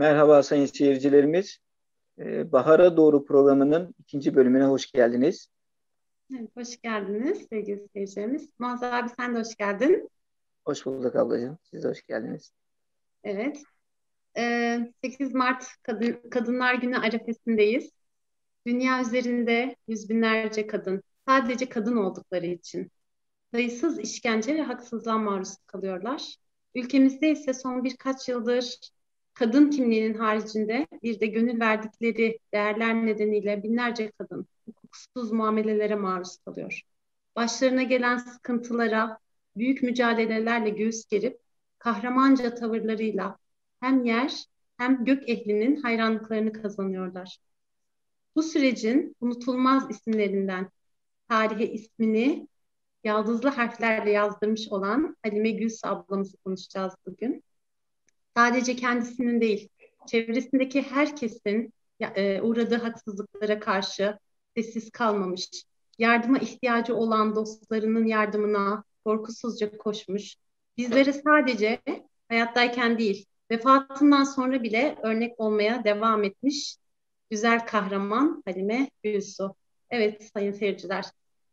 Merhaba sayın seyircilerimiz. Ee, Bahar'a Doğru programının ikinci bölümüne hoş geldiniz. Evet, hoş geldiniz sevgili seyircilerimiz. Muazzez abi sen de hoş geldin. Hoş bulduk ablacığım. Siz de hoş geldiniz. Evet. Ee, 8 Mart Kadın, Kadınlar Günü arefesindeyiz. Dünya üzerinde yüz binlerce kadın, sadece kadın oldukları için sayısız işkence ve haksızlığa maruz kalıyorlar. Ülkemizde ise son birkaç yıldır kadın kimliğinin haricinde bir de gönül verdikleri değerler nedeniyle binlerce kadın hukuksuz muamelelere maruz kalıyor. Başlarına gelen sıkıntılara büyük mücadelelerle göğüs gerip kahramanca tavırlarıyla hem yer hem gök ehlinin hayranlıklarını kazanıyorlar. Bu sürecin unutulmaz isimlerinden tarihe ismini yaldızlı harflerle yazdırmış olan Halime Gülsü ablamızı konuşacağız bugün. Sadece kendisinin değil, çevresindeki herkesin e, uğradığı haksızlıklara karşı sessiz kalmamış, yardıma ihtiyacı olan dostlarının yardımına korkusuzca koşmuş, bizlere sadece hayattayken değil, vefatından sonra bile örnek olmaya devam etmiş güzel kahraman Halime Gülsu. Evet sayın seyirciler,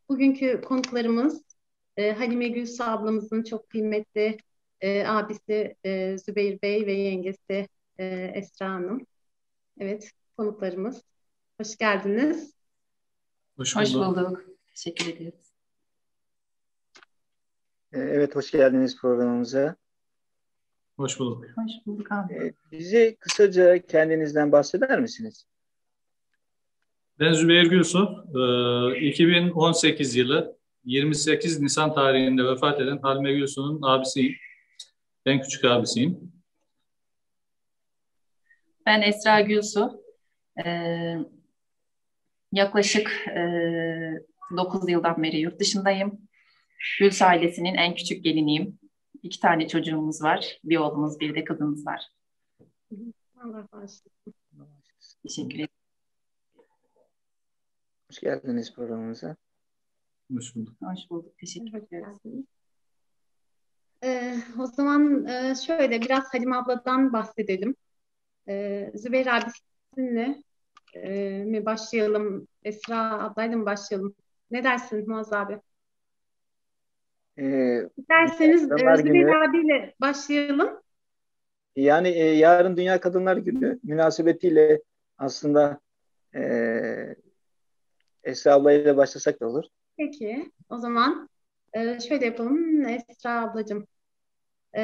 bugünkü konuklarımız e, Halime Gülsu ablamızın çok kıymetli e, abisi e, Zübeyir Bey ve yengesi e, Esra Hanım. Evet konuklarımız. Hoş geldiniz. Hoş bulduk. Hoş bulduk. Teşekkür ederiz. E, evet hoş geldiniz programımıza. Hoş bulduk. Hoş bulduk abi. E, bize kısaca kendinizden bahseder misiniz? Ben Zübeyir Gülsu. 2018 yılı 28 Nisan tarihinde vefat eden Halime Gülsu'nun abisiyim. Ben küçük abisiyim. Ben Esra Gülsu. Ee, yaklaşık e, 9 yıldan beri yurt dışındayım. Gülsu ailesinin en küçük geliniyim. İki tane çocuğumuz var. Bir oğlumuz, bir de kızımız var. Allah bağışlasın. Teşekkür ederim. Hoş geldiniz programımıza. Hoş bulduk. Hoş bulduk. Teşekkür ederim. Ee, o zaman e, şöyle biraz Halim abladan bahsedelim. Ee, Zübeyir abi sizinle e, mi başlayalım? Esra ablayla mı başlayalım? Ne dersin Muaz abi? Ee, Derseniz e, Zübeyir abiyle başlayalım. Yani e, yarın Dünya Kadınlar Günü münasebetiyle aslında e, Esra ablayla başlasak da olur. Peki, o zaman e, şöyle yapalım Esra ablacığım. E,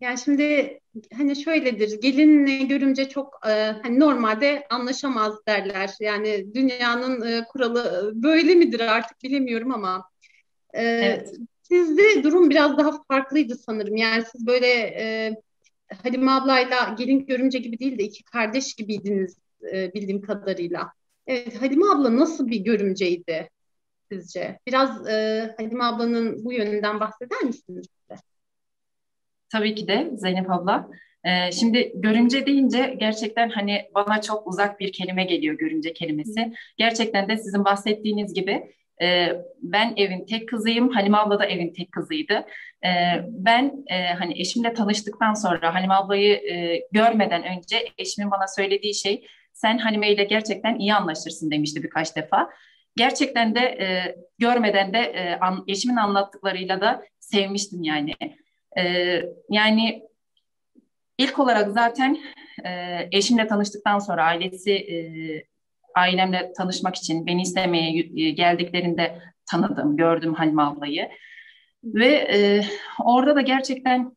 yani şimdi hani şöyledir, gelinle görümce çok e, hani normalde anlaşamaz derler. Yani dünyanın e, kuralı böyle midir artık bilemiyorum ama e, evet. sizde durum biraz daha farklıydı sanırım. Yani siz böyle e, Halime ablayla gelin görümce gibi değil de iki kardeş gibiydiniz e, bildiğim kadarıyla. Evet, Halime abla nasıl bir görümceydi? Sizce? Biraz e, Halime ablanın bu yönünden bahseder misiniz bize? Tabii ki de Zeynep abla. Ee, şimdi görümce deyince gerçekten hani bana çok uzak bir kelime geliyor görümce kelimesi. Gerçekten de sizin bahsettiğiniz gibi e, ben evin tek kızıyım. Halime abla da evin tek kızıydı. E, ben e, hani eşimle tanıştıktan sonra Halime ablayı e, görmeden önce eşimin bana söylediği şey sen Halime ile gerçekten iyi anlaşırsın demişti birkaç defa gerçekten de e, görmeden de e, an, eşimin anlattıklarıyla da sevmiştim yani. E, yani ilk olarak zaten e, eşimle tanıştıktan sonra ailesi e, ailemle tanışmak için beni istemeye e, geldiklerinde tanıdım, gördüm Halime ablayı. Ve e, orada da gerçekten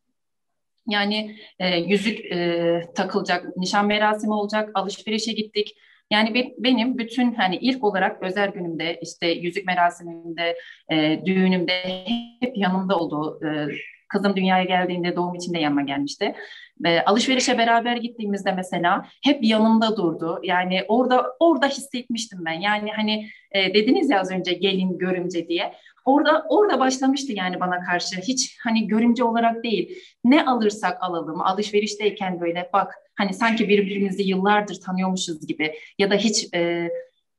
yani e, yüzük e, takılacak, nişan merasimi olacak, alışverişe gittik. Yani be, benim bütün hani ilk olarak özel günümde işte yüzük merasimimde, e, düğünümde hep yanımda olduğu e, kızım dünyaya geldiğinde doğum için de yanıma gelmişti. E, alışverişe beraber gittiğimizde mesela hep yanımda durdu. Yani orada orada hissetmiştim ben. Yani hani e, dediniz ya az önce gelin görümce diye. Orada orada başlamıştı yani bana karşı. Hiç hani görümce olarak değil. Ne alırsak alalım alışverişteyken böyle bak hani sanki birbirimizi yıllardır tanıyormuşuz gibi ya da hiç e,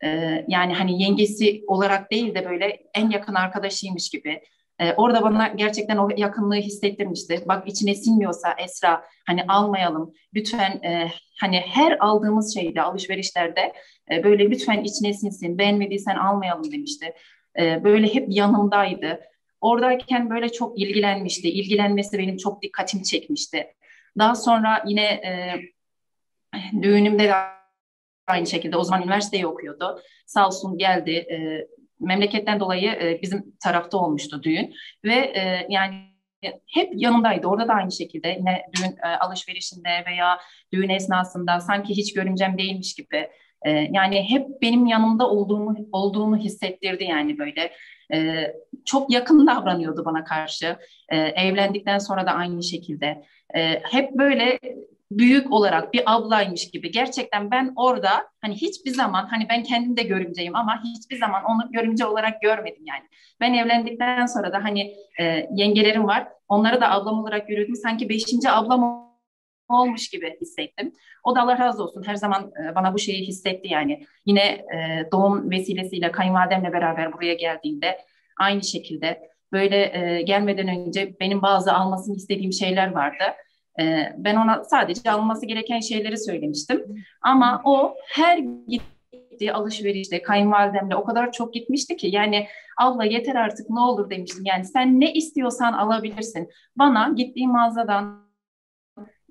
e, yani hani yengesi olarak değil de böyle en yakın arkadaşıymış gibi e, orada bana gerçekten o yakınlığı hissettirmişti. Bak içine sinmiyorsa Esra hani almayalım. Lütfen e, hani her aldığımız şeyde alışverişlerde e, böyle lütfen içine sinsin. Beğenmediysen almayalım demişti. E, böyle hep yanımdaydı. Oradayken böyle çok ilgilenmişti. İlgilenmesi benim çok dikkatimi çekmişti. Daha sonra yine e, düğünümde de aynı şekilde o zaman üniversiteyi okuyordu. Sağ olsun geldi. E, memleketten dolayı e, bizim tarafta olmuştu düğün ve e, yani hep yanındaydı. Orada da aynı şekilde yine düğün e, alışverişinde veya düğün esnasında sanki hiç görümcem değilmiş gibi e, yani hep benim yanımda olduğumu olduğunu hissettirdi yani böyle. E, çok yakın davranıyordu bana karşı. E, evlendikten sonra da aynı şekilde. Hep böyle büyük olarak bir ablaymış gibi gerçekten ben orada hani hiçbir zaman hani ben kendim de görümceyim ama hiçbir zaman onu görümce olarak görmedim yani. Ben evlendikten sonra da hani e, yengelerim var onları da ablam olarak görüyordum sanki beşinci ablam olmuş gibi hissettim. O da Allah razı olsun her zaman e, bana bu şeyi hissetti yani. Yine e, doğum vesilesiyle kayınvalidemle beraber buraya geldiğinde aynı şekilde böyle e, gelmeden önce benim bazı almasını istediğim şeyler vardı ben ona sadece alınması gereken şeyleri söylemiştim. Ama o her gittiği alışverişte kayınvalidemle o kadar çok gitmişti ki yani abla yeter artık ne olur demiştim. Yani sen ne istiyorsan alabilirsin. Bana gittiğim mağazadan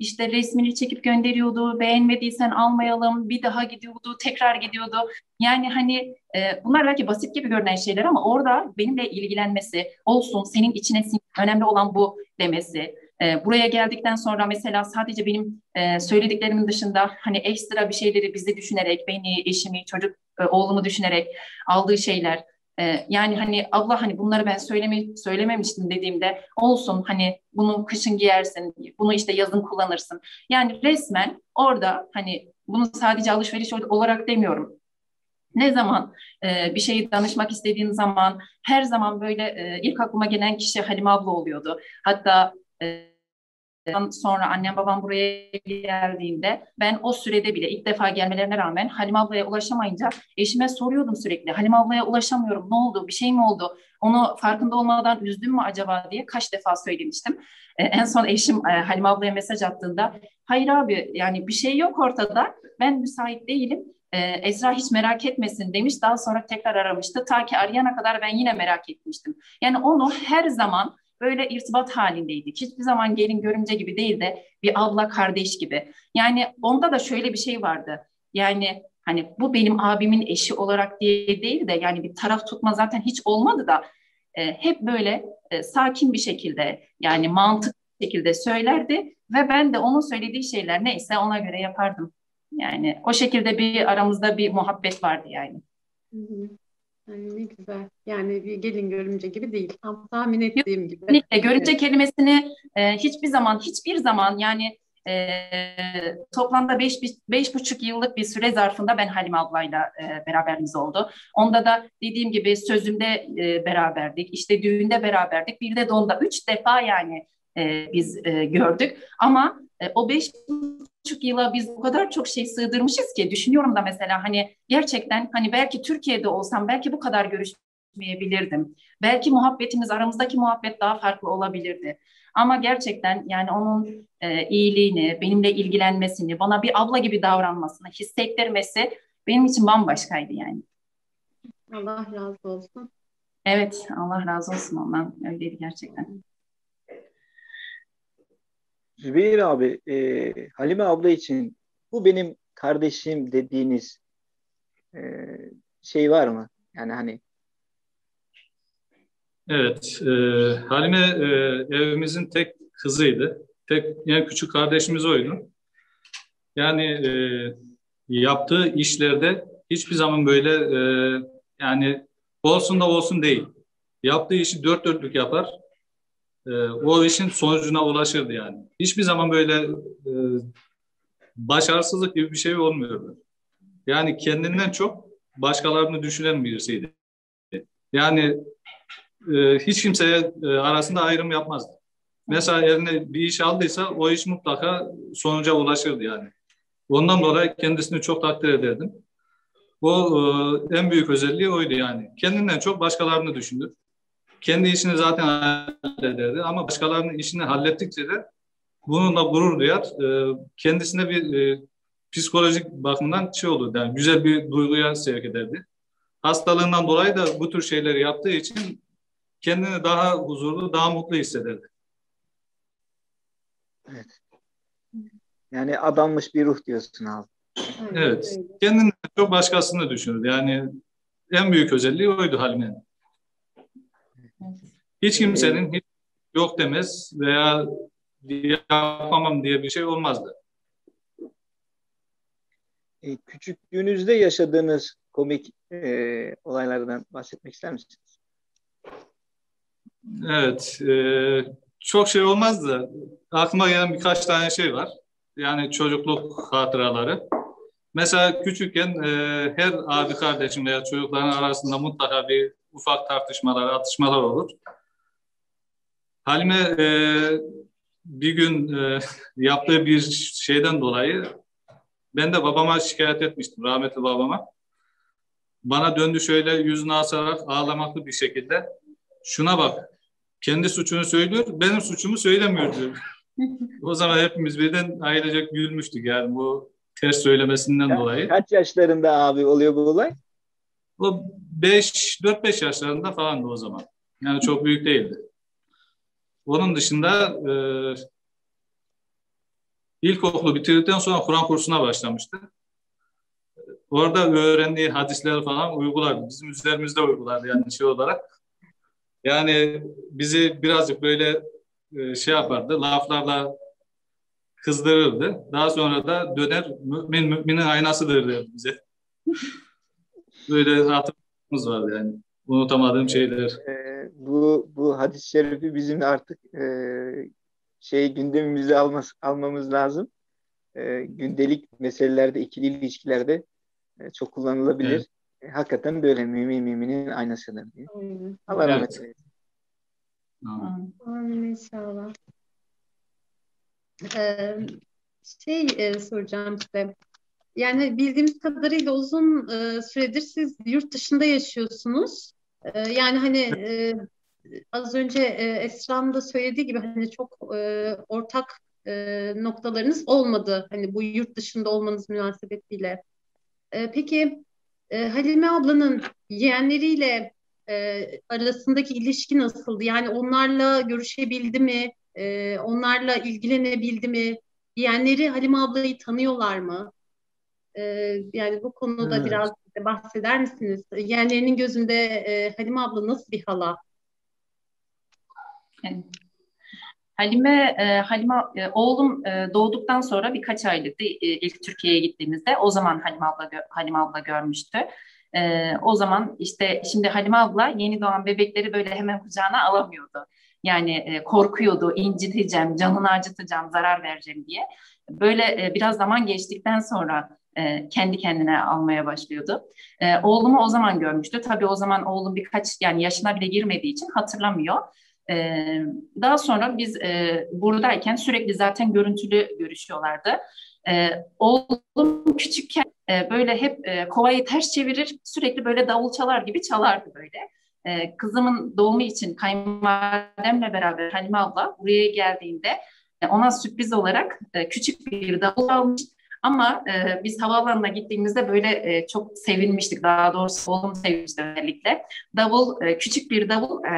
işte resmini çekip gönderiyordu. Beğenmediysen almayalım. Bir daha gidiyordu, tekrar gidiyordu. Yani hani e, bunlar belki basit gibi görünen şeyler ama orada benimle ilgilenmesi, olsun senin içine önemli olan bu demesi. E, buraya geldikten sonra mesela sadece benim e, söylediklerimin dışında hani ekstra bir şeyleri bizi düşünerek, beni, eşimi, çocuk, e, oğlumu düşünerek aldığı şeyler. E, yani hani abla hani bunları ben söyleme, söylememiştim dediğimde olsun hani bunu kışın giyersin, bunu işte yazın kullanırsın. Yani resmen orada hani bunu sadece alışveriş olarak demiyorum. Ne zaman e, bir şeyi danışmak istediğin zaman her zaman böyle e, ilk aklıma gelen kişi Halime abla oluyordu. Hatta e, sonra annem babam buraya geldiğinde ben o sürede bile ilk defa gelmelerine rağmen Halim ablaya ulaşamayınca eşime soruyordum sürekli. Halim ablaya ulaşamıyorum ne oldu bir şey mi oldu onu farkında olmadan üzdüm mü acaba diye kaç defa söylemiştim. Ee, en son eşim e, Halim ablaya mesaj attığında hayır abi yani bir şey yok ortada ben müsait değilim. Ee, Esra hiç merak etmesin demiş. Daha sonra tekrar aramıştı. Ta ki arayana kadar ben yine merak etmiştim. Yani onu her zaman böyle irtibat halindeydik. Hiçbir zaman gelin görümce gibi değil de bir abla kardeş gibi. Yani onda da şöyle bir şey vardı. Yani hani bu benim abimin eşi olarak diye değil de yani bir taraf tutma zaten hiç olmadı da e, hep böyle e, sakin bir şekilde yani mantıklı bir şekilde söylerdi ve ben de onun söylediği şeyler neyse ona göre yapardım. Yani o şekilde bir aramızda bir muhabbet vardı yani. Hı hı. Yani ne güzel. Yani bir gelin görümce gibi değil. Tam tahmin ettiğim gibi. Kesinlikle. Görümce kelimesini e, hiçbir zaman, hiçbir zaman yani e, toplamda beş, beş buçuk yıllık bir süre zarfında ben Halim ablayla e, beraberimiz oldu. Onda da dediğim gibi sözümde e, beraberdik, işte düğünde beraberdik, bir de donda üç defa yani e, biz e, gördük. Ama e, o beş buçuk yıla biz o kadar çok şey sığdırmışız ki düşünüyorum da mesela hani gerçekten hani belki Türkiye'de olsam belki bu kadar görüşmeyebilirdim. Belki muhabbetimiz aramızdaki muhabbet daha farklı olabilirdi. Ama gerçekten yani onun e, iyiliğini, benimle ilgilenmesini, bana bir abla gibi davranmasını hissettirmesi benim için bambaşkaydı yani. Allah razı olsun. Evet, Allah razı olsun ondan. Öyleydi gerçekten. Zübeyir abi, e, Halime abla için bu benim kardeşim dediğiniz e, şey var mı? Yani hani Evet, e, Halime e, evimizin tek kızıydı. Tek yani küçük kardeşimiz oydu. Yani e, yaptığı işlerde hiçbir zaman böyle e, yani olsun da olsun değil. Yaptığı işi dört dörtlük yapar e, o işin sonucuna ulaşırdı yani. Hiçbir zaman böyle e, başarısızlık gibi bir şey olmuyordu. Yani kendinden çok başkalarını düşünen birisiydi. Yani e, hiç kimseye e, arasında ayrım yapmazdı. Mesela eline bir iş aldıysa o iş mutlaka sonuca ulaşırdı yani. Ondan dolayı kendisini çok takdir ederdim. O e, en büyük özelliği oydu yani. Kendinden çok başkalarını düşünür. Kendi işini zaten hallederdi ama başkalarının işini hallettikçe de bununla gurur duyar. E, kendisine bir e, psikolojik bakımdan şey oldu. Yani güzel bir duyguya sevk ederdi. Hastalığından dolayı da bu tür şeyleri yaptığı için kendini daha huzurlu, daha mutlu hissederdi. Evet. Yani adanmış bir ruh diyorsun abi. Evet. Kendinden çok başkasını düşünür. Yani en büyük özelliği oydu Halime'nin. Hiç kimsenin hiç yok demez veya yapamam diye bir şey olmazdı. E, küçüklüğünüzde yaşadığınız komik e, olaylardan bahsetmek ister misiniz? Evet. E, çok şey olmaz da aklıma gelen birkaç tane şey var. Yani çocukluk hatıraları. Mesela küçükken e, her abi kardeşim veya çocukların arasında mutlaka bir ufak tartışmalar, atışmalar olur. Halime e, bir gün e, yaptığı bir şeyden dolayı ben de babama şikayet etmiştim, rahmetli babama. Bana döndü şöyle yüzünü asarak ağlamaklı bir şekilde. Şuna bak, kendi suçunu söylüyor, benim suçumu söylemiyor diyor. o zaman hepimiz birden ailecek gülmüştük yani bu ters söylemesinden ya, dolayı. Kaç yaşlarında abi oluyor bu olay? O 5 4-5 yaşlarında falandı o zaman. Yani çok büyük değildi. Onun dışında e, ilkokulu bitirdikten sonra Kur'an kursuna başlamıştı. Orada öğrendiği hadisler falan uygulardı. Bizim üzerimizde uygulardı yani şey olarak. Yani bizi birazcık böyle e, şey yapardı, laflarla kızdırırdı. Daha sonra da döner mümin müminin aynasıdır derdi bize. Böyle hatırımız vardı yani. Unutamadığım şeyler. E, bu bu hadis-i şerifi bizim artık e, şey gündemimize almaz, almamız lazım. E, gündelik meselelerde, ikili ilişkilerde e, çok kullanılabilir. Evet. E, hakikaten böyle mümin müminin aynasıdır diye. Allah rahmet eylesin. Amin inşallah. Ee, şey e, soracağım size. Yani bildiğimiz kadarıyla uzun e, süredir siz yurt dışında yaşıyorsunuz. E, yani hani e, az önce e, Esra'nın da söylediği gibi hani çok e, ortak e, noktalarınız olmadı. Hani bu yurt dışında olmanız münasebetiyle. E, peki e, Halime ablanın yeğenleriyle e, arasındaki ilişki nasıldı? Yani onlarla görüşebildi mi? E, onlarla ilgilenebildi mi? Yeğenleri Halime ablayı tanıyorlar mı? E, yani bu konuda evet. biraz bahseder misiniz? Yeğenlerinin gözünde e, Halime abla nasıl bir hala? Halime, e, Halime e, oğlum e, doğduktan sonra birkaç aylıktı e, ilk Türkiye'ye gittiğimizde. O zaman Halime abla Halime abla görmüştü. E, o zaman işte şimdi Halime abla yeni doğan bebekleri böyle hemen kucağına alamıyordu. Yani e, korkuyordu, inciteceğim, canını acıtacağım, zarar vereceğim diye. Böyle e, biraz zaman geçtikten sonra e, kendi kendine almaya başlıyordu. E, oğlumu o zaman görmüştü. Tabii o zaman oğlum birkaç yani yaşına bile girmediği için hatırlamıyor. E, daha sonra biz e, buradayken sürekli zaten görüntülü görüşüyorlardı. E, oğlum küçükken e, böyle hep e, kovayı ters çevirir, sürekli böyle davul çalar gibi çalardı böyle. E, kızımın doğumu için kayınvalidemle beraber Halime abla buraya geldiğinde e, ona sürpriz olarak e, küçük bir davul almış. Ama e, biz havaalanına gittiğimizde böyle e, çok sevinmiştik. Daha doğrusu oğlum sevmişti özellikle. Davul, e, küçük bir davul e,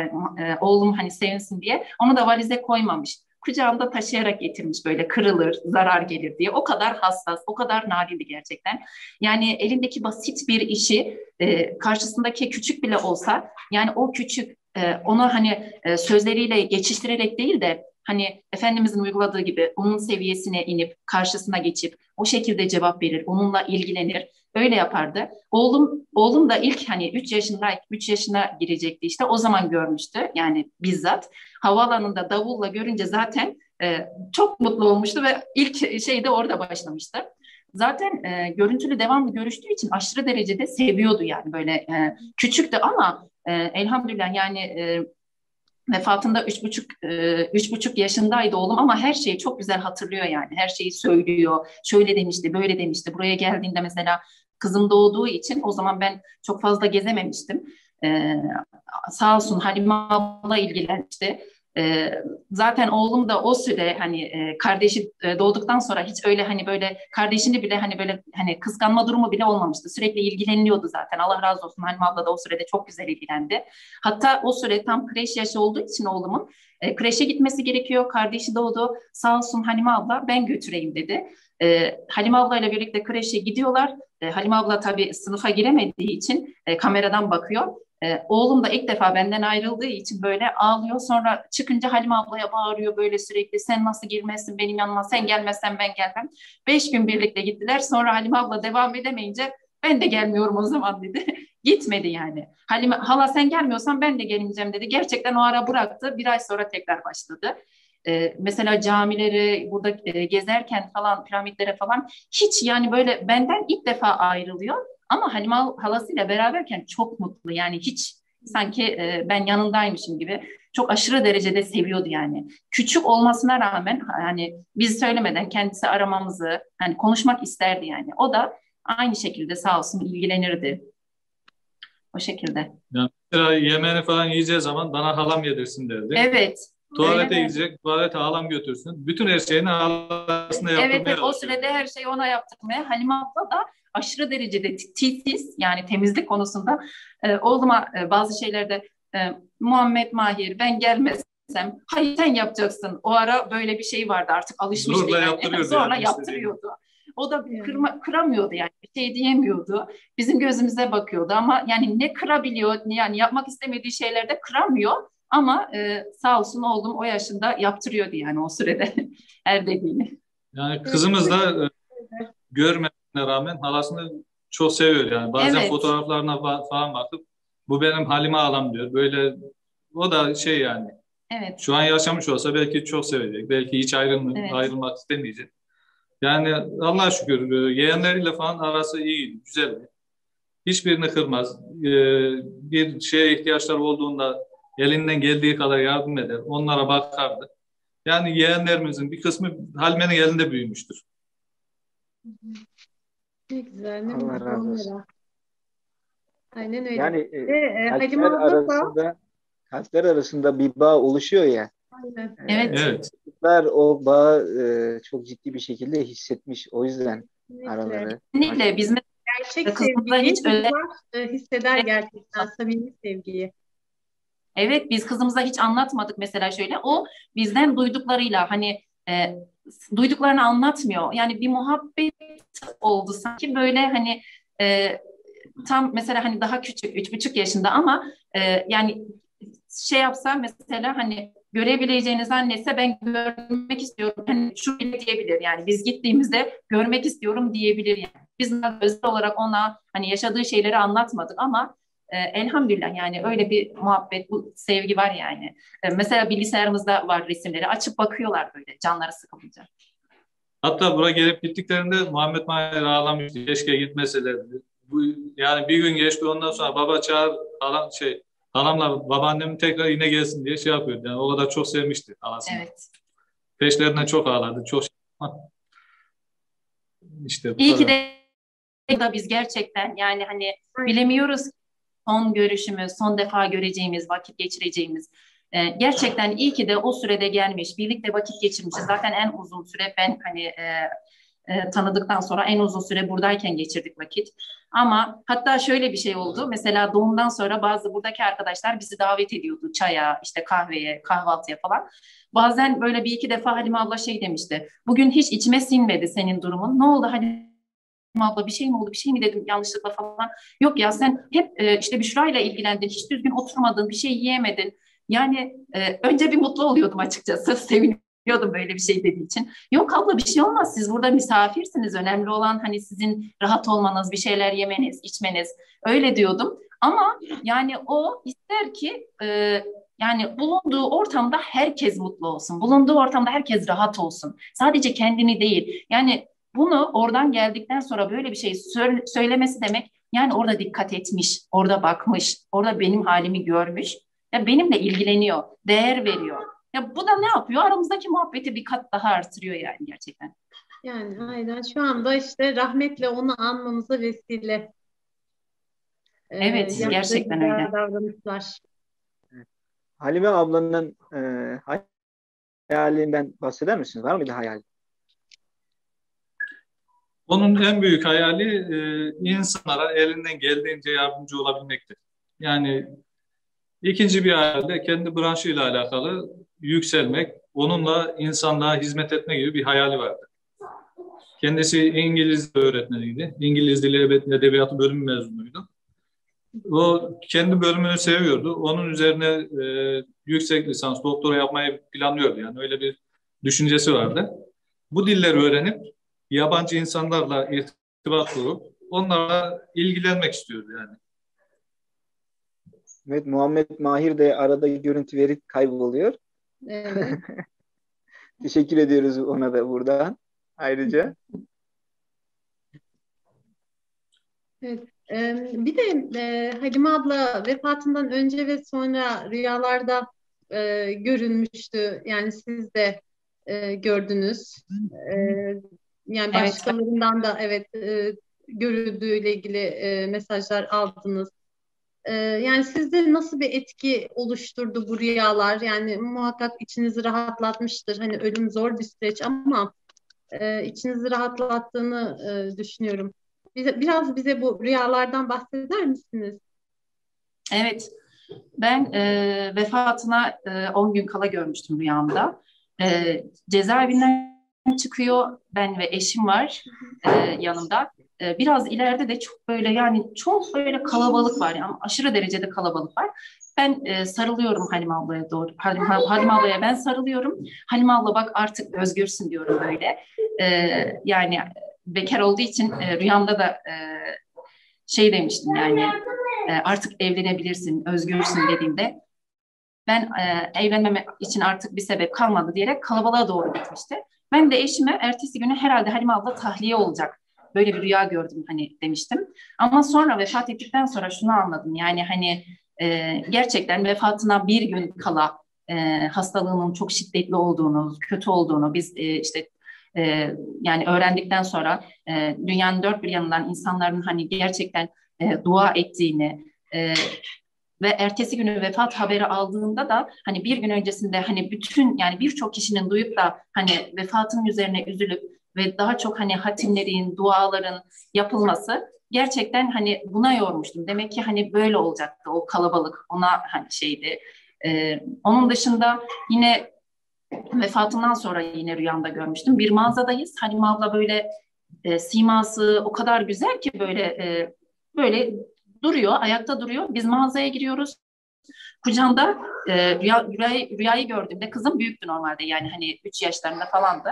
e, oğlum hani sevinsin diye onu da valize koymamış kucağında taşıyarak getirmiş böyle kırılır, zarar gelir diye. O kadar hassas, o kadar nadirdi gerçekten. Yani elindeki basit bir işi e, karşısındaki küçük bile olsa yani o küçük e, onu hani e, sözleriyle geçiştirerek değil de hani Efendimizin uyguladığı gibi onun seviyesine inip karşısına geçip o şekilde cevap verir, onunla ilgilenir. Öyle yapardı. Oğlum oğlum da ilk hani 3 yaşında 3 yaşına girecekti işte o zaman görmüştü yani bizzat. Havaalanında davulla görünce zaten e, çok mutlu olmuştu ve ilk şey de orada başlamıştı. Zaten e, görüntülü devamlı görüştüğü için aşırı derecede seviyordu yani böyle e, küçüktü ama e, elhamdülillah yani e, vefatında üç buçuk e, üç buçuk yaşındaydı oğlum ama her şeyi çok güzel hatırlıyor yani. Her şeyi söylüyor. Şöyle demişti böyle demişti. Buraya geldiğinde mesela kızım doğduğu için o zaman ben çok fazla gezememiştim. E, sağ olsun Halime abla ilgilenmişti. E, zaten oğlum da o süre hani e, kardeşi e, doğduktan sonra hiç öyle hani böyle kardeşini bile hani böyle hani kıskanma durumu bile olmamıştı. Sürekli ilgileniyordu zaten. Allah razı olsun Halime abla da o sürede çok güzel ilgilendi. Hatta o süre tam kreş yaşı olduğu için oğlumun e, kreşe gitmesi gerekiyor. Kardeşi doğdu. Sağ olsun Halime abla ben götüreyim dedi. E, Halime abla ile birlikte kreşe gidiyorlar. E, Halime abla tabii sınıfa giremediği için e, kameradan bakıyor. E, oğlum da ilk defa benden ayrıldığı için böyle ağlıyor. Sonra çıkınca Halime ablaya bağırıyor böyle sürekli. Sen nasıl girmezsin benim yanıma? Sen gelmezsen ben gelmem. Beş gün birlikte gittiler. Sonra Halime abla devam edemeyince ben de gelmiyorum o zaman dedi. Gitmedi yani. Halime, hala sen gelmiyorsan ben de gelmeyeceğim dedi. Gerçekten o ara bıraktı. Bir ay sonra tekrar başladı. Ee, mesela camileri burada e, gezerken falan piramitlere falan hiç yani böyle benden ilk defa ayrılıyor. Ama Halime halasıyla beraberken çok mutlu yani hiç sanki e, ben yanındaymışım gibi çok aşırı derecede seviyordu yani. Küçük olmasına rağmen hani biz söylemeden kendisi aramamızı hani konuşmak isterdi yani. O da aynı şekilde sağ olsun ilgilenirdi. O şekilde. Yani mesela yemeğini falan yiyeceği zaman bana halam yedirsin derdi. Evet. Tuvalete evet. gidecek, tuvalete halam götürsün. Bütün her şeyini halasına yaptırmaya Evet, evet o sürede her şeyi ona yaptırmaya. Halime abla da aşırı derecede titiz yani temizlik konusunda e, oğluma e, bazı şeylerde e, Muhammed Mahir ben gelmezsem hayır sen yapacaksın. O ara böyle bir şey vardı artık alışmıştı. Zorla yani. yaptırıyordu. Zorla yani, yaptırıyordu. O da kırma, kıramıyordu yani bir şey diyemiyordu. Bizim gözümüze bakıyordu ama yani ne kırabiliyor yani yapmak istemediği şeylerde kıramıyor. Ama e, sağ olsun oğlum o yaşında yaptırıyordu yani o sürede her dediğini. Yani kızımız da e, görmesine rağmen halasını çok seviyor yani. Bazen evet. fotoğraflarına falan bakıp bu benim halime alam diyor. Böyle o da şey yani. Evet. Şu an yaşamış olsa belki çok sevecek. Belki hiç ayrılma, evet. ayrılmak istemeyecek. Yani Allah şükür e, yeğenleriyle falan arası iyi, güzel. Hiçbirini kırmaz. E, bir şeye ihtiyaçları olduğunda elinden geldiği kadar yardım eder. Onlara bakardı. Yani yeğenlerimizin bir kısmı Halme'nin elinde büyümüştür. Ne güzel. Ne Allah razı olsun. Aynen öyle. Yani e, Ve, kalpler arasında kalpler arasında bir bağ oluşuyor ya. Aynen. Evet. Evet. Çocuklar o bağı e, çok ciddi bir şekilde hissetmiş. O yüzden Kesinlikle. araları. Kesinlikle biz Gerçek sevgiyi hiç öyle- e, hisseder gerçekten samimi sevgiyi. Evet biz kızımıza hiç anlatmadık mesela şöyle. O bizden duyduklarıyla hani e, duyduklarını anlatmıyor. Yani bir muhabbet oldu sanki böyle hani e, tam mesela hani daha küçük üç buçuk yaşında ama e, yani şey yapsa mesela hani görebileceğini zannetse ben görmek istiyorum. Hani şu bile diyebilir yani biz gittiğimizde görmek istiyorum diyebilir yani. Biz özel olarak ona hani yaşadığı şeyleri anlatmadık ama e, elhamdülillah yani öyle bir muhabbet, bu sevgi var yani. E, mesela bilgisayarımızda var resimleri. Açıp bakıyorlar böyle canları sıkılınca. Hatta buraya gelip gittiklerinde Muhammed Mahir ağlamıştı. Keşke gitmeselerdi. Bu, yani bir gün geçti ondan sonra baba çağır halam şey halamla babaannem tekrar yine gelsin diye şey yapıyordu. Yani o kadar çok sevmişti halasını. Evet. Peşlerinden çok ağladı. Çok işte bu İyi ki kadar. de da biz gerçekten yani hani bilemiyoruz son görüşümüz, son defa göreceğimiz, vakit geçireceğimiz. Ee, gerçekten iyi ki de o sürede gelmiş, birlikte vakit geçirmişiz. Zaten en uzun süre ben hani e, e, tanıdıktan sonra en uzun süre buradayken geçirdik vakit. Ama hatta şöyle bir şey oldu. Mesela doğumdan sonra bazı buradaki arkadaşlar bizi davet ediyordu çaya, işte kahveye, kahvaltıya falan. Bazen böyle bir iki defa Halime abla şey demişti. Bugün hiç içime sinmedi senin durumun. Ne oldu Halime abla bir şey mi oldu bir şey mi dedim yanlışlıkla falan. Yok ya sen hep e, işte Büşra ile ilgilendin. Hiç düzgün oturmadın, bir şey yiyemedin. Yani e, önce bir mutlu oluyordum açıkçası. Seviniyordum böyle bir şey dediği için. Yok abla bir şey olmaz. Siz burada misafirsiniz. Önemli olan hani sizin rahat olmanız, bir şeyler yemeniz, içmeniz. Öyle diyordum. Ama yani o ister ki e, yani bulunduğu ortamda herkes mutlu olsun. Bulunduğu ortamda herkes rahat olsun. Sadece kendini değil. Yani bunu oradan geldikten sonra böyle bir şey sö- söylemesi demek yani orada dikkat etmiş, orada bakmış, orada benim halimi görmüş. Ya benimle ilgileniyor, değer veriyor. Ya bu da ne yapıyor? Aramızdaki muhabbeti bir kat daha artırıyor yani gerçekten. Yani aynen şu anda işte rahmetle onu anmamıza vesile. Evet, e, gerçekten öyle. Davranışlar. Halime ablanın e, hayalinden bahseder misiniz? Var mıydı hayal? Onun en büyük hayali e, insanlara elinden geldiğince yardımcı olabilmektir. Yani ikinci bir hayalde kendi branşıyla alakalı yükselmek, onunla insanlığa hizmet etme gibi bir hayali vardı. Kendisi İngiliz öğretmeniydi. İngiliz Dili Edebiyatı bölümü mezunuydu. O kendi bölümünü seviyordu. Onun üzerine e, yüksek lisans, doktora yapmayı planlıyordu. Yani öyle bir düşüncesi vardı. Bu dilleri öğrenip yabancı insanlarla irtibat kurup onlarla ilgilenmek istiyordu yani. Evet Muhammed Mahir de arada görüntü verip kayboluyor. Evet. Teşekkür ediyoruz ona da buradan ayrıca. Evet. Bir de e, Halime abla vefatından önce ve sonra rüyalarda e, görünmüştü. Yani siz de e, gördünüz. E, yani başkalarından evet. da evet e, görüldüğüyle ilgili e, mesajlar aldınız. E, yani sizde nasıl bir etki oluşturdu bu rüyalar? Yani muhakkak içinizi rahatlatmıştır. Hani ölüm zor bir süreç ama e, içinizi rahatlattığını e, düşünüyorum. Bize, biraz bize bu rüyalardan bahseder misiniz? Evet. Ben e, vefatına 10 e, gün kala görmüştüm rüyamda. E, cezaevinden çıkıyor. Ben ve eşim var e, yanımda. E, biraz ileride de çok böyle yani çok böyle kalabalık var. Yani aşırı derecede kalabalık var. Ben e, sarılıyorum Halim ablaya doğru. Halim, Halim ablaya ben sarılıyorum. Halim abla bak artık özgürsün diyorum böyle. E, yani bekar olduğu için e, rüyamda da e, şey demiştim yani e, artık evlenebilirsin, özgürsün dediğimde ben e, evlenmeme için artık bir sebep kalmadı diyerek kalabalığa doğru gitmişti. Ben de eşime ertesi günü herhalde Halime abla tahliye olacak. Böyle bir rüya gördüm hani demiştim. Ama sonra vefat ettikten sonra şunu anladım. Yani hani e, gerçekten vefatına bir gün kala e, hastalığının çok şiddetli olduğunu, kötü olduğunu biz e, işte e, yani öğrendikten sonra e, dünyanın dört bir yanından insanların hani gerçekten e, dua ettiğini e, ve ertesi günü vefat haberi aldığında da hani bir gün öncesinde hani bütün yani birçok kişinin duyup da hani vefatının üzerine üzülüp ve daha çok hani hatimlerin, duaların yapılması gerçekten hani buna yormuştum. Demek ki hani böyle olacaktı o kalabalık ona hani şeydi. Ee, onun dışında yine vefatından sonra yine rüyamda görmüştüm. Bir mağazadayız. Halime abla böyle e, siması o kadar güzel ki böyle e, böyle duruyor, ayakta duruyor. Biz mağazaya giriyoruz. Kucağında e, rüya, rüyayı, rüyayı gördüğümde kızım büyüktü normalde yani hani 3 yaşlarında falandı.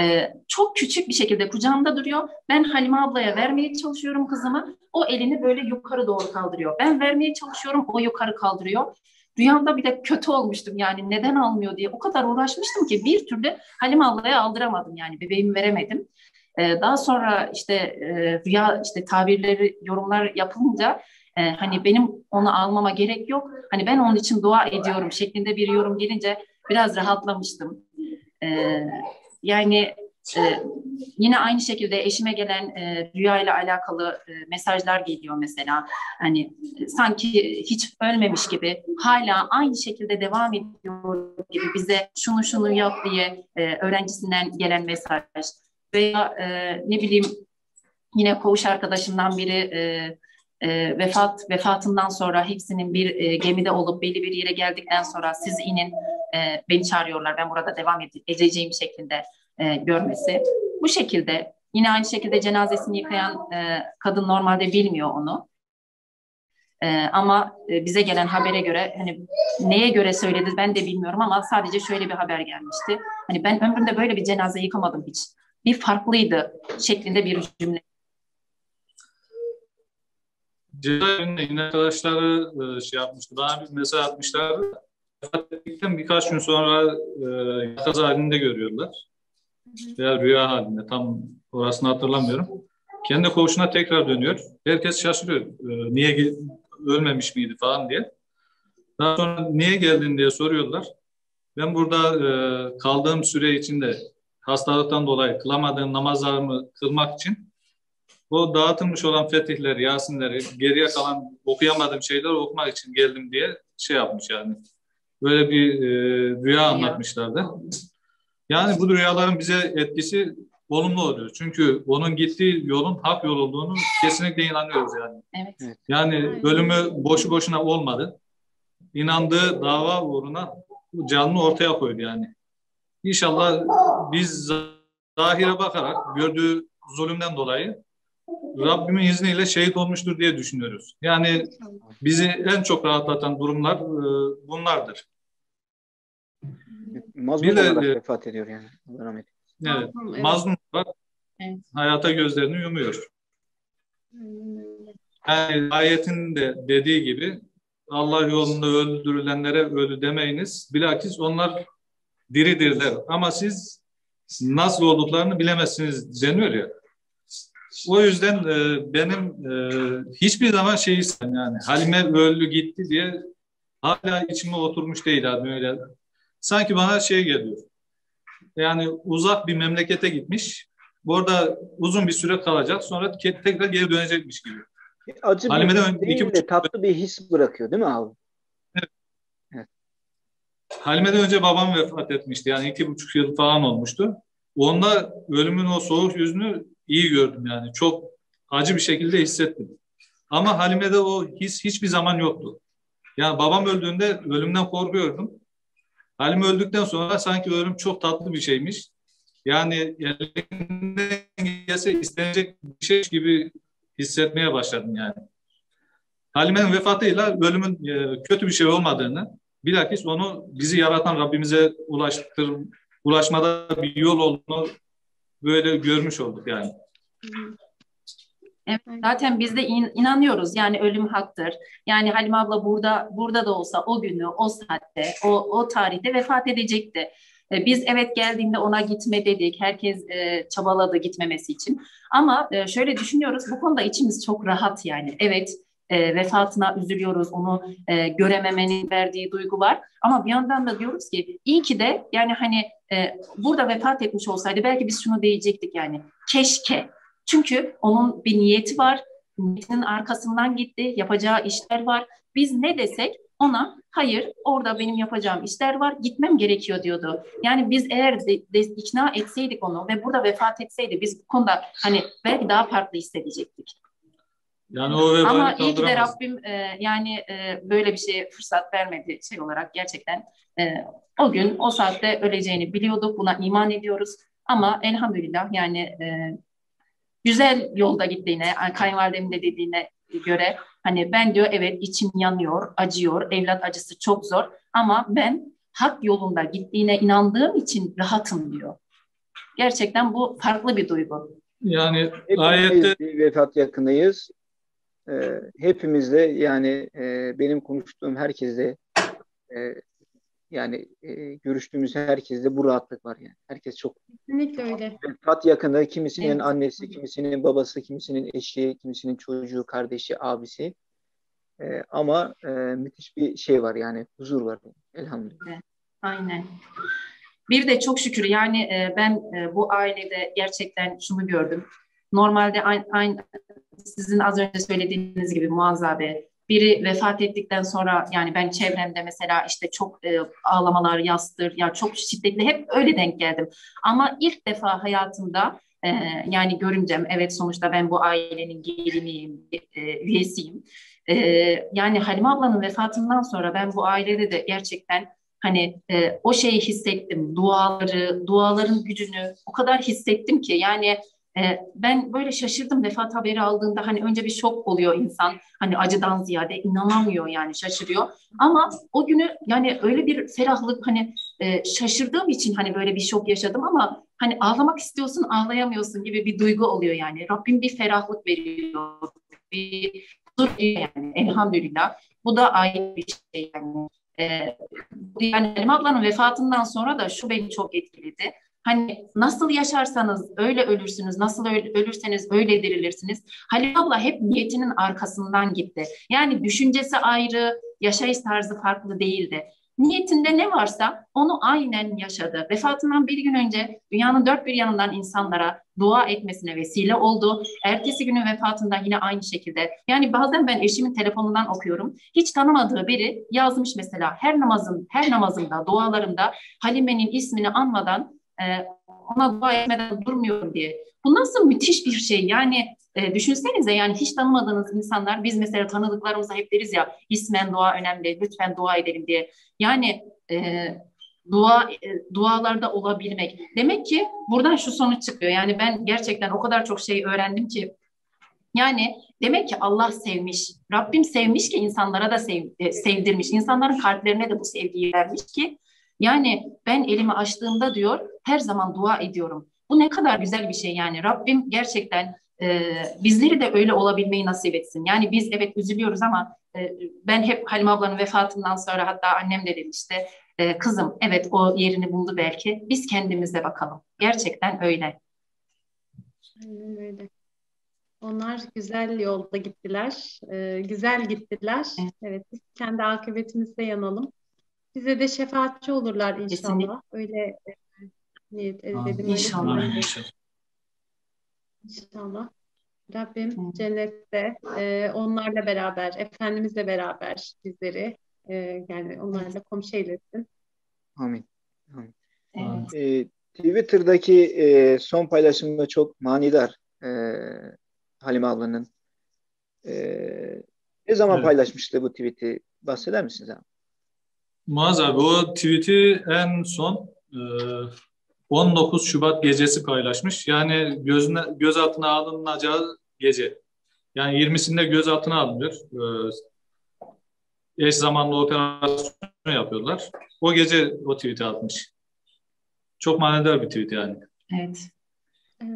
E, çok küçük bir şekilde kucağımda duruyor. Ben Halime ablaya vermeye çalışıyorum kızımı. O elini böyle yukarı doğru kaldırıyor. Ben vermeye çalışıyorum, o yukarı kaldırıyor. Rüyamda bir de kötü olmuştum yani neden almıyor diye. O kadar uğraşmıştım ki bir türlü Halim ablaya aldıramadım yani bebeğimi veremedim. Ee, daha sonra işte e, rüya işte tabirleri yorumlar yapılınca e, hani benim onu almama gerek yok. Hani ben onun için dua ediyorum şeklinde bir yorum gelince biraz rahatlamıştım. Ee, yani e, yine aynı şekilde eşime gelen e, rüya ile alakalı mesajlar geliyor mesela. Hani sanki hiç ölmemiş gibi hala aynı şekilde devam ediyor gibi bize şunu şunu yap diye öğrencisinden gelen mesaj veya e, ne bileyim yine koğuş arkadaşımdan biri e, e, vefat vefatından sonra hepsinin bir e, gemide olup belli bir yere geldikten sonra siz inin e, beni çağırıyorlar ben burada devam edeceğim şeklinde e, görmesi. Bu şekilde yine aynı şekilde cenazesini yıkayan e, kadın normalde bilmiyor onu. E, ama e, bize gelen habere göre hani neye göre söyledi ben de bilmiyorum ama sadece şöyle bir haber gelmişti. Hani ben ömrümde böyle bir cenaze yıkamadım hiç. Bir farklıydı şeklinde bir cümle. Cezaevinde yine arkadaşları e, şey yapmıştı. Bana bir mesaj atmışlardı. Vefat ettikten birkaç gün sonra e, yakaz halinde görüyorlar veya rüya halinde tam orasını hatırlamıyorum. Kendi koğuşuna tekrar dönüyor. Herkes şaşırıyor. E, niye ölmemiş miydi falan diye. Daha sonra niye geldin diye soruyorlar. Ben burada e, kaldığım süre içinde hastalıktan dolayı kılamadığım namazlarımı kılmak için o dağıtılmış olan fetihler, Yasinleri, geriye kalan okuyamadığım şeyler okumak için geldim diye şey yapmış yani. Böyle bir e, rüya anlatmışlardı. Yani bu rüyaların bize etkisi olumlu oluyor. Çünkü onun gittiği yolun hak yol olduğunu kesinlikle inanıyoruz yani. Evet. Yani ölümü boşu boşuna olmadı. İnandığı dava uğruna canını ortaya koydu yani. İnşallah biz zahire bakarak gördüğü zulümden dolayı Rabbimin izniyle şehit olmuştur diye düşünüyoruz. Yani bizi en çok rahatlatan durumlar e, bunlardır. Mazlum Bir de- olarak vefat ediyor yani. Allah rahmet eylesin. Evet. Evet. Mazlum olarak Evet. hayata gözlerini yumuyor. Yani ayetin de dediği gibi Allah yolunda öldürülenlere ölü demeyiniz. Bilakis onlar diridirler. Ama siz nasıl olduklarını bilemezsiniz deniyor ya. O yüzden e, benim e, hiçbir zaman şey istemem yani Halime öldü gitti diye hala içime oturmuş değil abi öyle. Sanki bana şey geliyor. Yani uzak bir memlekete gitmiş. Orada uzun bir süre kalacak. Sonra tekrar geri dönecekmiş gibi. Acı Halime'den bir iki değil de buçuk- tatlı bir his bırakıyor değil mi abi? Halime'den önce babam vefat etmişti. Yani iki buçuk yıl falan olmuştu. Onda ölümün o soğuk yüzünü iyi gördüm yani. Çok acı bir şekilde hissettim. Ama Halime'de o his hiçbir zaman yoktu. Yani babam öldüğünde ölümden korkuyordum. Halime öldükten sonra sanki ölüm çok tatlı bir şeymiş. Yani elinden gelse istenecek bir şey gibi hissetmeye başladım yani. Halime'nin vefatıyla ölümün e, kötü bir şey olmadığını, bilakis onu bizi yaratan Rabbimize ulaştır, ulaşmada bir yol olduğunu böyle görmüş olduk yani. Evet, zaten biz de in- inanıyoruz yani ölüm haktır. Yani Halime abla burada burada da olsa o günü, o saatte, o o tarihte vefat edecekti. E, Biz evet geldiğinde ona gitme dedik. Herkes e, çabaladı gitmemesi için. Ama e, şöyle düşünüyoruz bu konuda içimiz çok rahat yani. Evet e, vefatına üzülüyoruz. Onu e, görememenin verdiği duygu var. Ama bir yandan da diyoruz ki iyi ki de yani hani e, burada vefat etmiş olsaydı belki biz şunu diyecektik yani. Keşke çünkü onun bir niyeti var. Niyetinin arkasından gitti. Yapacağı işler var. Biz ne desek ona hayır orada benim yapacağım işler var. Gitmem gerekiyor diyordu. Yani biz eğer de, de, ikna etseydik onu ve burada vefat etseydi biz bu konuda hani belki daha farklı hissedecektik. Yani o vebali Ama iyi ki de. Rabbim e, yani e, böyle bir şeye fırsat vermedi şey olarak gerçekten. E, o gün o saatte öleceğini biliyorduk. Buna iman ediyoruz. Ama elhamdülillah yani e, güzel yolda gittiğine, kayınvalidemin de dediğine göre hani ben diyor evet içim yanıyor, acıyor, evlat acısı çok zor ama ben hak yolunda gittiğine inandığım için rahatım diyor. Gerçekten bu farklı bir duygu. Yani Hepimiz ayette bir vefat yakınıyız. Ee, hepimiz de yani e, benim konuştuğum herkeste e, yani e, görüştüğümüz herkeste bu rahatlık var yani. Herkes çok Kesinlikle öyle. vefat yakını, kimisinin Evet. annesi, kimisinin babası, kimisinin eşi, kimisinin çocuğu, kardeşi, abisi. E, ama e, müthiş bir şey var yani huzur var. Elhamdülillah. Aynen. Bir de çok şükür yani e, ben e, bu ailede gerçekten şunu gördüm. Normalde aynı, aynı sizin az önce söylediğiniz gibi Muaz biri vefat ettikten sonra yani ben çevremde mesela işte çok e, ağlamalar yastır ya çok şiddetli hep öyle denk geldim. Ama ilk defa hayatımda e, yani görümcem evet sonuçta ben bu ailenin geliniyim, e, üyesiyim. E, yani Halime ablanın vefatından sonra ben bu ailede de gerçekten hani e, o şeyi hissettim. Duaları, duaların gücünü o kadar hissettim ki yani ben böyle şaşırdım vefat haberi aldığında hani önce bir şok oluyor insan. Hani acıdan ziyade inanamıyor yani şaşırıyor. Ama o günü yani öyle bir ferahlık hani e, şaşırdığım için hani böyle bir şok yaşadım ama hani ağlamak istiyorsun ağlayamıyorsun gibi bir duygu oluyor yani. Rabbim bir ferahlık veriyor. Bir huzur yani elhamdülillah. Bu da ayrı bir şey yani. Ee, yani Halim ablanın vefatından sonra da şu beni çok etkiledi. Hani nasıl yaşarsanız öyle ölürsünüz, nasıl ölürseniz öyle dirilirsiniz. Halim abla hep niyetinin arkasından gitti. Yani düşüncesi ayrı, yaşayış tarzı farklı değildi. niyetinde ne varsa onu aynen yaşadı. Vefatından bir gün önce dünyanın dört bir yanından insanlara dua etmesine vesile oldu. Ertesi günün vefatında yine aynı şekilde. Yani bazen ben eşimin telefonundan okuyorum. Hiç tanımadığı biri yazmış mesela her namazın her namazımda, dualarımda Halime'nin ismini anmadan e, ona dua etmeden durmuyorum diye. Bu nasıl müthiş bir şey. Yani e, düşünsenize yani hiç tanımadığınız insanlar biz mesela tanıdıklarımıza hep deriz ya ismen dua önemli lütfen dua edelim diye. Yani e, dua e, dualarda olabilmek. Demek ki buradan şu sonuç çıkıyor. Yani ben gerçekten o kadar çok şey öğrendim ki yani demek ki Allah sevmiş. Rabbim sevmiş ki insanlara da sev, e, sevdirmiş. İnsanların kalplerine de bu sevgiyi vermiş ki yani ben elimi açtığımda diyor her zaman dua ediyorum. Bu ne kadar güzel bir şey yani. Rabbim gerçekten e, bizleri de öyle olabilmeyi nasip etsin. Yani biz evet üzülüyoruz ama e, ben hep Halim ablanın vefatından sonra hatta annem de demişti. E, kızım evet o yerini buldu belki. Biz kendimize bakalım. Gerçekten öyle. Aynen öyle. Onlar güzel yolda gittiler. E, güzel gittiler. Evet. evet biz kendi akıbetimizde yanalım. Bize de şefaatçi olurlar inşallah. Kesinlikle. Öyle e, niyet edelim. İnşallah. İnşallah. Rabbim Hı. cennette e, onlarla beraber, Efendimizle beraber bizleri e, yani onlarla komşu eylesin. Amin. Amin. Evet. E, Twitter'daki e, son paylaşımda çok manidar e, Halime ablanın. E, ne zaman evet. paylaşmıştı bu tweet'i? Bahseder misiniz abi? Muaz abi o tweet'i en son e, 19 Şubat gecesi paylaşmış. Yani gözüne, gözaltına alınacağı gece. Yani 20'sinde gözaltına alınıyor. Ee, eş zamanlı operasyon yapıyorlar. O gece o tweet'i atmış. Çok manidar bir tweet yani. Evet.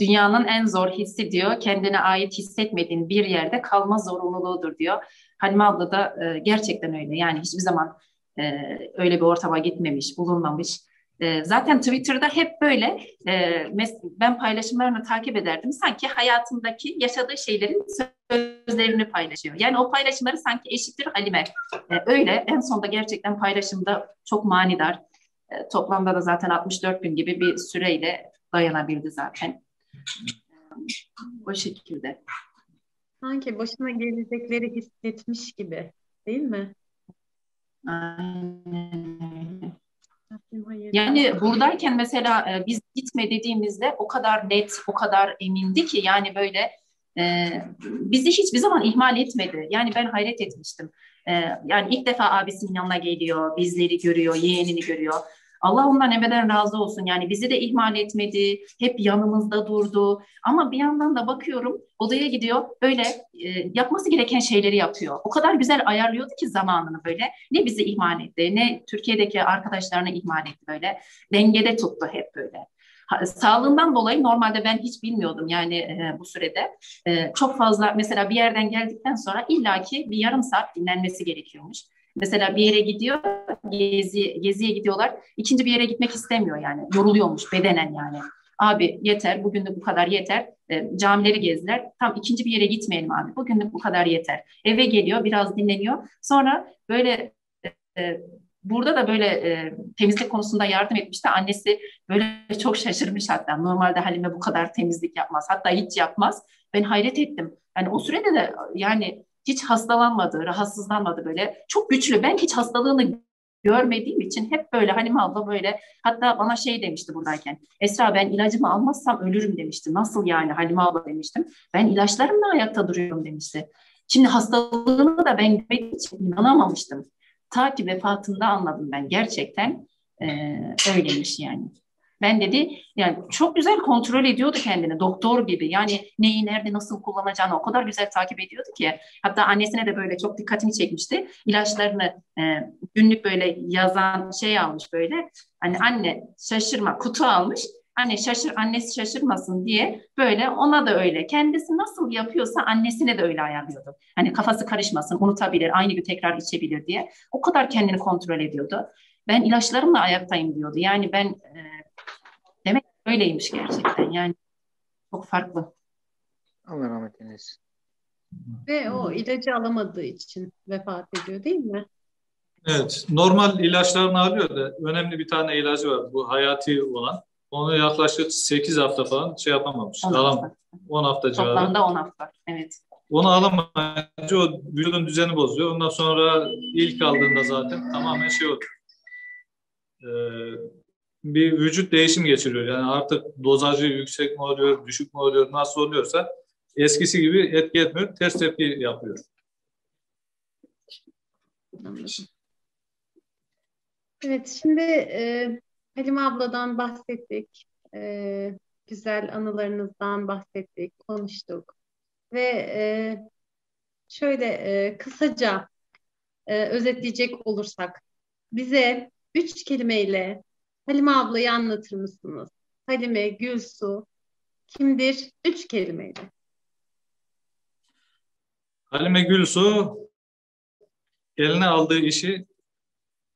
Dünyanın en zor hissi diyor, kendine ait hissetmediğin bir yerde kalma zorunluluğudur diyor. Halime abla da e, gerçekten öyle. Yani hiçbir zaman e, öyle bir ortama gitmemiş, bulunmamış. E, zaten Twitter'da hep böyle e, ben paylaşımlarını takip ederdim. Sanki hayatındaki yaşadığı şeylerin sözlerini paylaşıyor. Yani o paylaşımları sanki eşittir Halime. E, öyle en sonunda gerçekten paylaşımda çok manidar. E, toplamda da zaten 64 gün gibi bir süreyle dayanabildi zaten. O şekilde. Sanki başına gelecekleri hissetmiş gibi değil mi? Yani buradayken mesela e, biz gitme dediğimizde o kadar net, o kadar emindi ki yani böyle e, bizi hiçbir zaman ihmal etmedi. Yani ben hayret etmiştim. E, yani ilk defa abisinin yanına geliyor, bizleri görüyor, yeğenini görüyor. Allah ondan ebeden razı olsun. Yani bizi de ihmal etmedi, hep yanımızda durdu. Ama bir yandan da bakıyorum odaya gidiyor, böyle e, yapması gereken şeyleri yapıyor. O kadar güzel ayarlıyordu ki zamanını böyle. Ne bizi ihmal etti, ne Türkiye'deki arkadaşlarını ihmal etti böyle. Dengede tuttu hep böyle. sağlığından dolayı normalde ben hiç bilmiyordum yani e, bu sürede. E, çok fazla mesela bir yerden geldikten sonra illaki bir yarım saat dinlenmesi gerekiyormuş. Mesela bir yere gidiyor, gezi, geziye gidiyorlar. İkinci bir yere gitmek istemiyor yani. Yoruluyormuş bedenen yani. Abi yeter, bugünlük bu kadar yeter. E, camileri gezdiler. Tam ikinci bir yere gitmeyelim abi. Bugünlük bu kadar yeter. Eve geliyor, biraz dinleniyor. Sonra böyle e, burada da böyle e, temizlik konusunda yardım etmişti. Annesi böyle çok şaşırmış hatta. Normalde Halime bu kadar temizlik yapmaz. Hatta hiç yapmaz. Ben hayret ettim. Yani o sürede de yani hiç hastalanmadı, rahatsızlanmadı böyle. Çok güçlü. Ben hiç hastalığını görmediğim için hep böyle Halime abla böyle hatta bana şey demişti buradayken Esra ben ilacımı almazsam ölürüm demişti. Nasıl yani Halime abla demiştim. Ben ilaçlarımla ayakta duruyorum demişti. Şimdi hastalığını da ben için inanamamıştım. Ta ki vefatında anladım ben gerçekten e, öyleymiş yani. Ben dedi yani çok güzel kontrol ediyordu kendini doktor gibi. Yani neyi nerede nasıl kullanacağını o kadar güzel takip ediyordu ki. Hatta annesine de böyle çok dikkatini çekmişti. İlaçlarını e, günlük böyle yazan şey almış böyle. Hani anne şaşırma kutu almış. Anne şaşır annesi şaşırmasın diye böyle ona da öyle. Kendisi nasıl yapıyorsa annesine de öyle ayarlıyordu. Hani kafası karışmasın, unutabilir, aynı gün tekrar içebilir diye. O kadar kendini kontrol ediyordu. Ben ilaçlarımla ayaktayım diyordu. Yani ben e, Öyleymiş gerçekten yani çok farklı. Allah rahmet eylesin. Ve o ilacı alamadığı için vefat ediyor değil mi? Evet, normal ilaçlarını alıyor da önemli bir tane ilacı var bu hayati olan. Onu yaklaşık 8 hafta falan şey yapamamış. 10 hafta. 10 hafta civarı. Toplamda 10 hafta, evet. Onu alamayınca o vücudun düzeni bozuyor. Ondan sonra ilk aldığında zaten tamamen şey oluyor. Ee, bir vücut değişim geçiriyor. Yani artık dozajı yüksek mi oluyor, düşük mü oluyor, nasıl oluyorsa eskisi gibi etki etmiyor, ters tepki yapıyor. Evet, şimdi e, Halime abladan bahsettik. E, güzel anılarınızdan bahsettik, konuştuk. Ve e, şöyle e, kısaca e, özetleyecek olursak, bize üç kelimeyle Halime ablayı anlatır mısınız? Halime, Gülsu kimdir? Üç kelimeyle. Halime Gülsu eline aldığı işi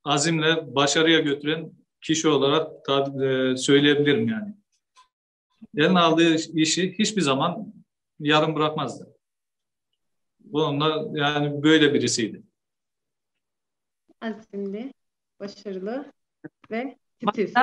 azimle başarıya götüren kişi olarak e, söyleyebilirim yani. Eline aldığı işi hiçbir zaman yarım bırakmazdı. Bununla yani böyle birisiydi. Azimli, başarılı ve titiz.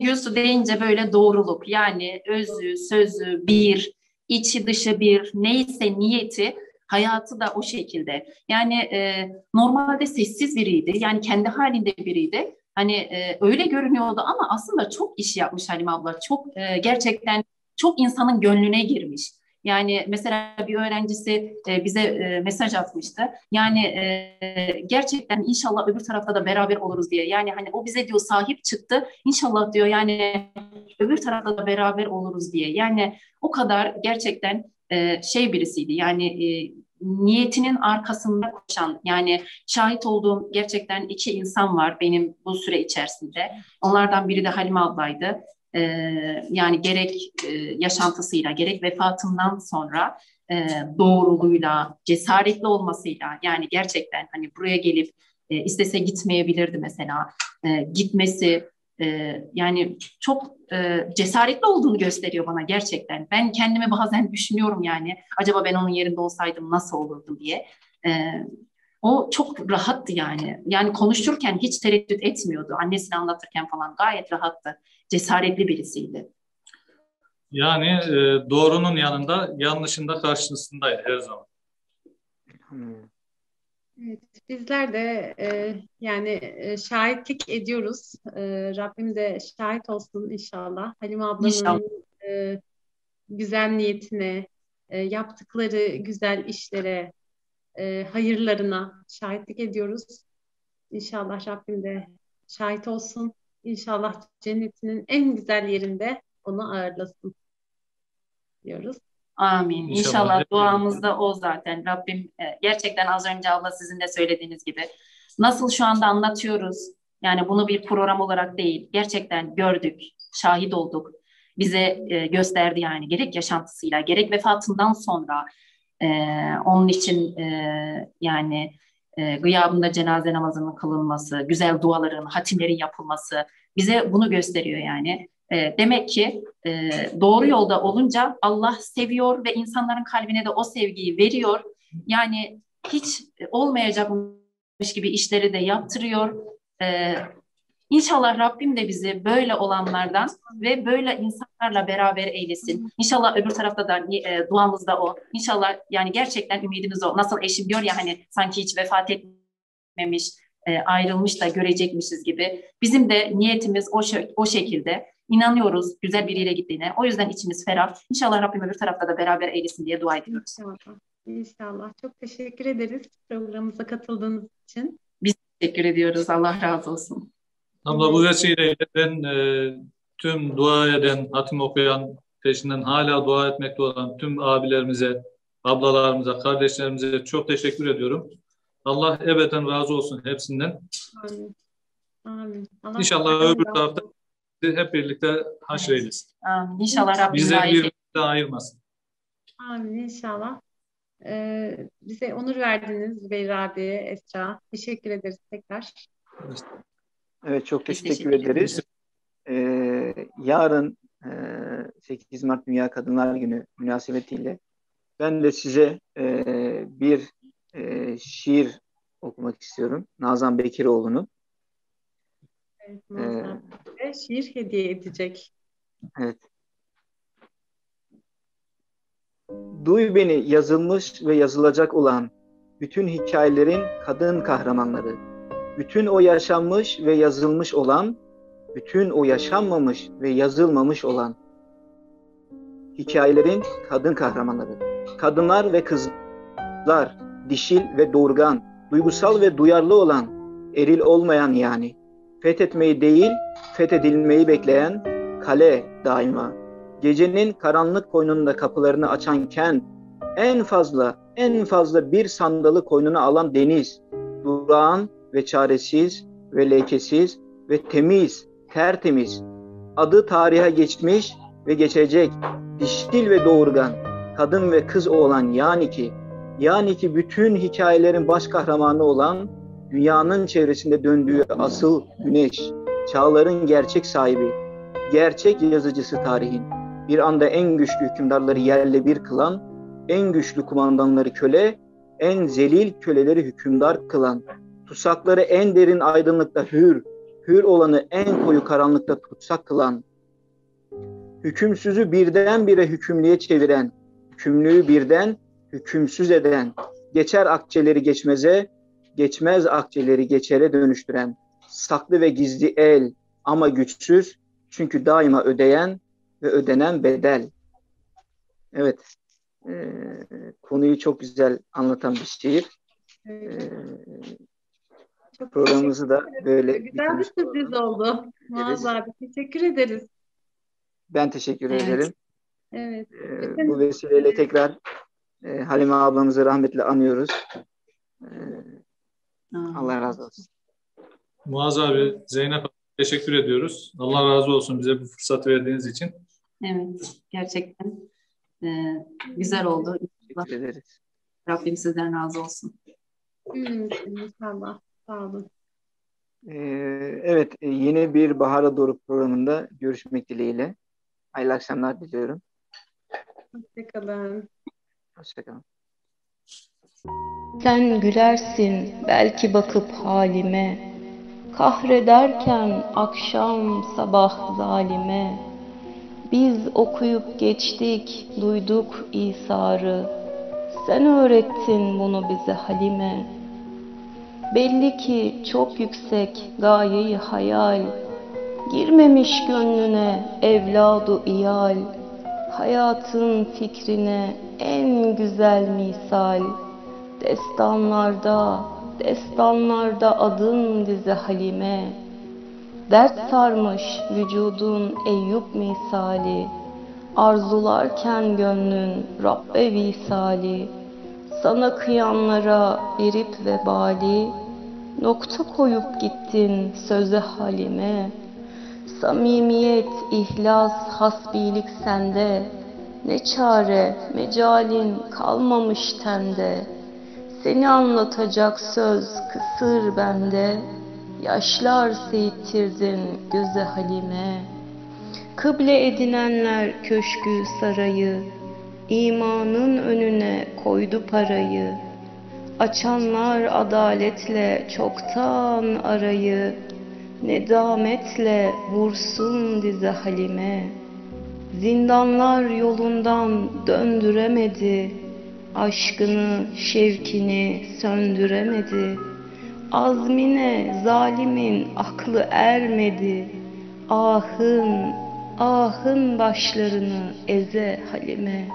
Yusuf deyince böyle doğruluk yani özü, sözü bir, içi dışı bir, neyse niyeti hayatı da o şekilde. Yani e, normalde sessiz biriydi. Yani kendi halinde biriydi. Hani e, öyle görünüyordu ama aslında çok iş yapmış Halim abla. Çok e, gerçekten çok insanın gönlüne girmiş. Yani mesela bir öğrencisi e, bize e, mesaj atmıştı. Yani e, gerçekten inşallah öbür tarafta da beraber oluruz diye. Yani hani o bize diyor sahip çıktı. İnşallah diyor yani öbür tarafta da beraber oluruz diye. Yani o kadar gerçekten e, şey birisiydi. Yani e, niyetinin arkasında koşan yani şahit olduğum gerçekten iki insan var benim bu süre içerisinde. Onlardan biri de Halime ablaydı. E, yani gerek e, yaşantısıyla gerek vefatından sonra e, doğruluğuyla, cesaretli olmasıyla yani gerçekten hani buraya gelip e, istese gitmeyebilirdi mesela. E, gitmesi e, yani çok e, cesaretli olduğunu gösteriyor bana gerçekten. Ben kendimi bazen düşünüyorum yani acaba ben onun yerinde olsaydım nasıl olurdu diye. E, o çok rahattı yani. Yani konuşurken hiç tereddüt etmiyordu. Annesini anlatırken falan gayet rahattı. Cesaretli birisiydi. Yani e, doğrunun yanında yanlışın da karşısındaydı her zaman. Evet, bizler de e, yani e, şahitlik ediyoruz. E, Rabbim de şahit olsun inşallah. Halim ablanın e, güzel niyetine, e, yaptıkları güzel işlere, e, hayırlarına şahitlik ediyoruz. İnşallah Rabbim de şahit olsun. İnşallah cennetinin en güzel yerinde onu ağırlasın diyoruz. Amin. İnşallah, İnşallah duamız da o zaten. Rabbim e, gerçekten az önce Allah sizin de söylediğiniz gibi nasıl şu anda anlatıyoruz. Yani bunu bir program olarak değil. Gerçekten gördük, şahit olduk. Bize e, gösterdi yani gerek yaşantısıyla gerek vefatından sonra e, onun için yani gıyabında cenaze namazının kılınması, güzel duaların, hatimlerin yapılması bize bunu gösteriyor yani. E, demek ki e, doğru yolda olunca Allah seviyor ve insanların kalbine de o sevgiyi veriyor. Yani hiç olmayacakmış gibi işleri de yaptırıyor. E, İnşallah Rabbim de bizi böyle olanlardan ve böyle insanlarla beraber eylesin. İnşallah öbür tarafta da e, duamızda o. İnşallah yani gerçekten ümidimiz o. Nasıl eşim diyor ya hani sanki hiç vefat etmemiş, e, ayrılmış da görecekmişiz gibi. Bizim de niyetimiz o, o şekilde inanıyoruz güzel biriyle gittiğine. O yüzden içimiz ferah. İnşallah Rabbim öbür tarafta da beraber eylesin diye dua ediyoruz. İnşallah. İnşallah. Çok teşekkür ederiz programımıza katıldığınız için. Biz teşekkür ediyoruz. Allah razı olsun. Abla bu vesileyle ben e, tüm dua eden, hatim okuyan, peşinden hala dua etmekte olan tüm abilerimize, ablalarımıza, kardeşlerimize çok teşekkür ediyorum. Allah ebeden razı olsun hepsinden. Amin. Amin. Allah İnşallah öbür tarafta hep birlikte haşreylesin. Amin. İnşallah Rabbim Bize birbirine ayırmasın. Amin inşallah. Ee, bize onur verdiniz Zübeyir abi, Esra. Teşekkür ederiz tekrar. Evet çok teşekkür, teşekkür ederiz. Ee, yarın e, 8 Mart Dünya Kadınlar Günü münasebetiyle ben de size e, bir e, şiir okumak istiyorum. Nazan Bekiroğlu'nu. Evet, Nazan ee, şiir hediye edecek. Evet. Duy beni yazılmış ve yazılacak olan bütün hikayelerin kadın kahramanları. Bütün o yaşanmış ve yazılmış olan, bütün o yaşanmamış ve yazılmamış olan hikayelerin kadın kahramanları. Kadınlar ve kızlar, dişil ve doğurgan, duygusal ve duyarlı olan, eril olmayan yani. Fethetmeyi değil, fethedilmeyi bekleyen kale daima. Gecenin karanlık koynunda kapılarını açan kent, en fazla, en fazla bir sandalı koynuna alan deniz, durağan ve çaresiz ve lekesiz ve temiz, tertemiz. Adı tarihe geçmiş ve geçecek, dişil ve doğurgan, kadın ve kız olan yani ki, yani ki bütün hikayelerin baş kahramanı olan, dünyanın çevresinde döndüğü asıl güneş, çağların gerçek sahibi, gerçek yazıcısı tarihin, bir anda en güçlü hükümdarları yerle bir kılan, en güçlü kumandanları köle, en zelil köleleri hükümdar kılan, tutsakları en derin aydınlıkta hür, hür olanı en koyu karanlıkta tutsak kılan, hükümsüzü birdenbire hükümlüye çeviren, hükümlüyü birden hükümsüz eden, geçer akçeleri geçmeze, geçmez akçeleri geçere dönüştüren, saklı ve gizli el ama güçsüz çünkü daima ödeyen ve ödenen bedel. Evet, e, konuyu çok güzel anlatan bir şiir. E, programımızı da böyle güzel bir sürpriz oldu. Muaz abi teşekkür ederiz. Ben teşekkür evet. ederim. Evet. Ee, bu vesileyle tekrar e, Halime ablamızı rahmetle anıyoruz. Ee, Allah razı olsun. Muaz abi, Zeynep teşekkür ediyoruz. Allah razı olsun bize bu fırsatı verdiğiniz için. Evet, gerçekten e, güzel oldu. Teşekkür ederiz. Rabbim sizden razı olsun. Hmm, inşallah. Sağ olun. Ee, evet, yeni bir Bahara Doğru programında görüşmek dileğiyle. Hayırlı akşamlar diliyorum. Hoşçakalın. Hoşçakalın. Sen gülersin belki bakıp halime, Kahrederken akşam sabah zalime, Biz okuyup geçtik, duyduk İsa'rı, Sen öğrettin bunu bize Halime. Belli ki çok yüksek gayeyi hayal, Girmemiş gönlüne evladu iyal, Hayatın fikrine en güzel misal, Destanlarda, destanlarda adın dize Halime, Dert sarmış vücudun Eyüp misali, Arzularken gönlün Rabbe visali, Sana kıyanlara verip vebali, Nokta koyup gittin söze halime, Samimiyet, ihlas, hasbilik sende, Ne çare, mecalin kalmamış tende. Seni anlatacak söz kısır bende, Yaşlar seyittirdin göze halime. Kıble edinenler köşkü sarayı, imanın önüne koydu parayı. Açanlar adaletle çoktan arayı, Nedametle vursun dize halime. Zindanlar yolundan döndüremedi Aşkını, şevkini söndüremedi. Azmine zalimin aklı ermedi Ahın, ahın başlarını eze halime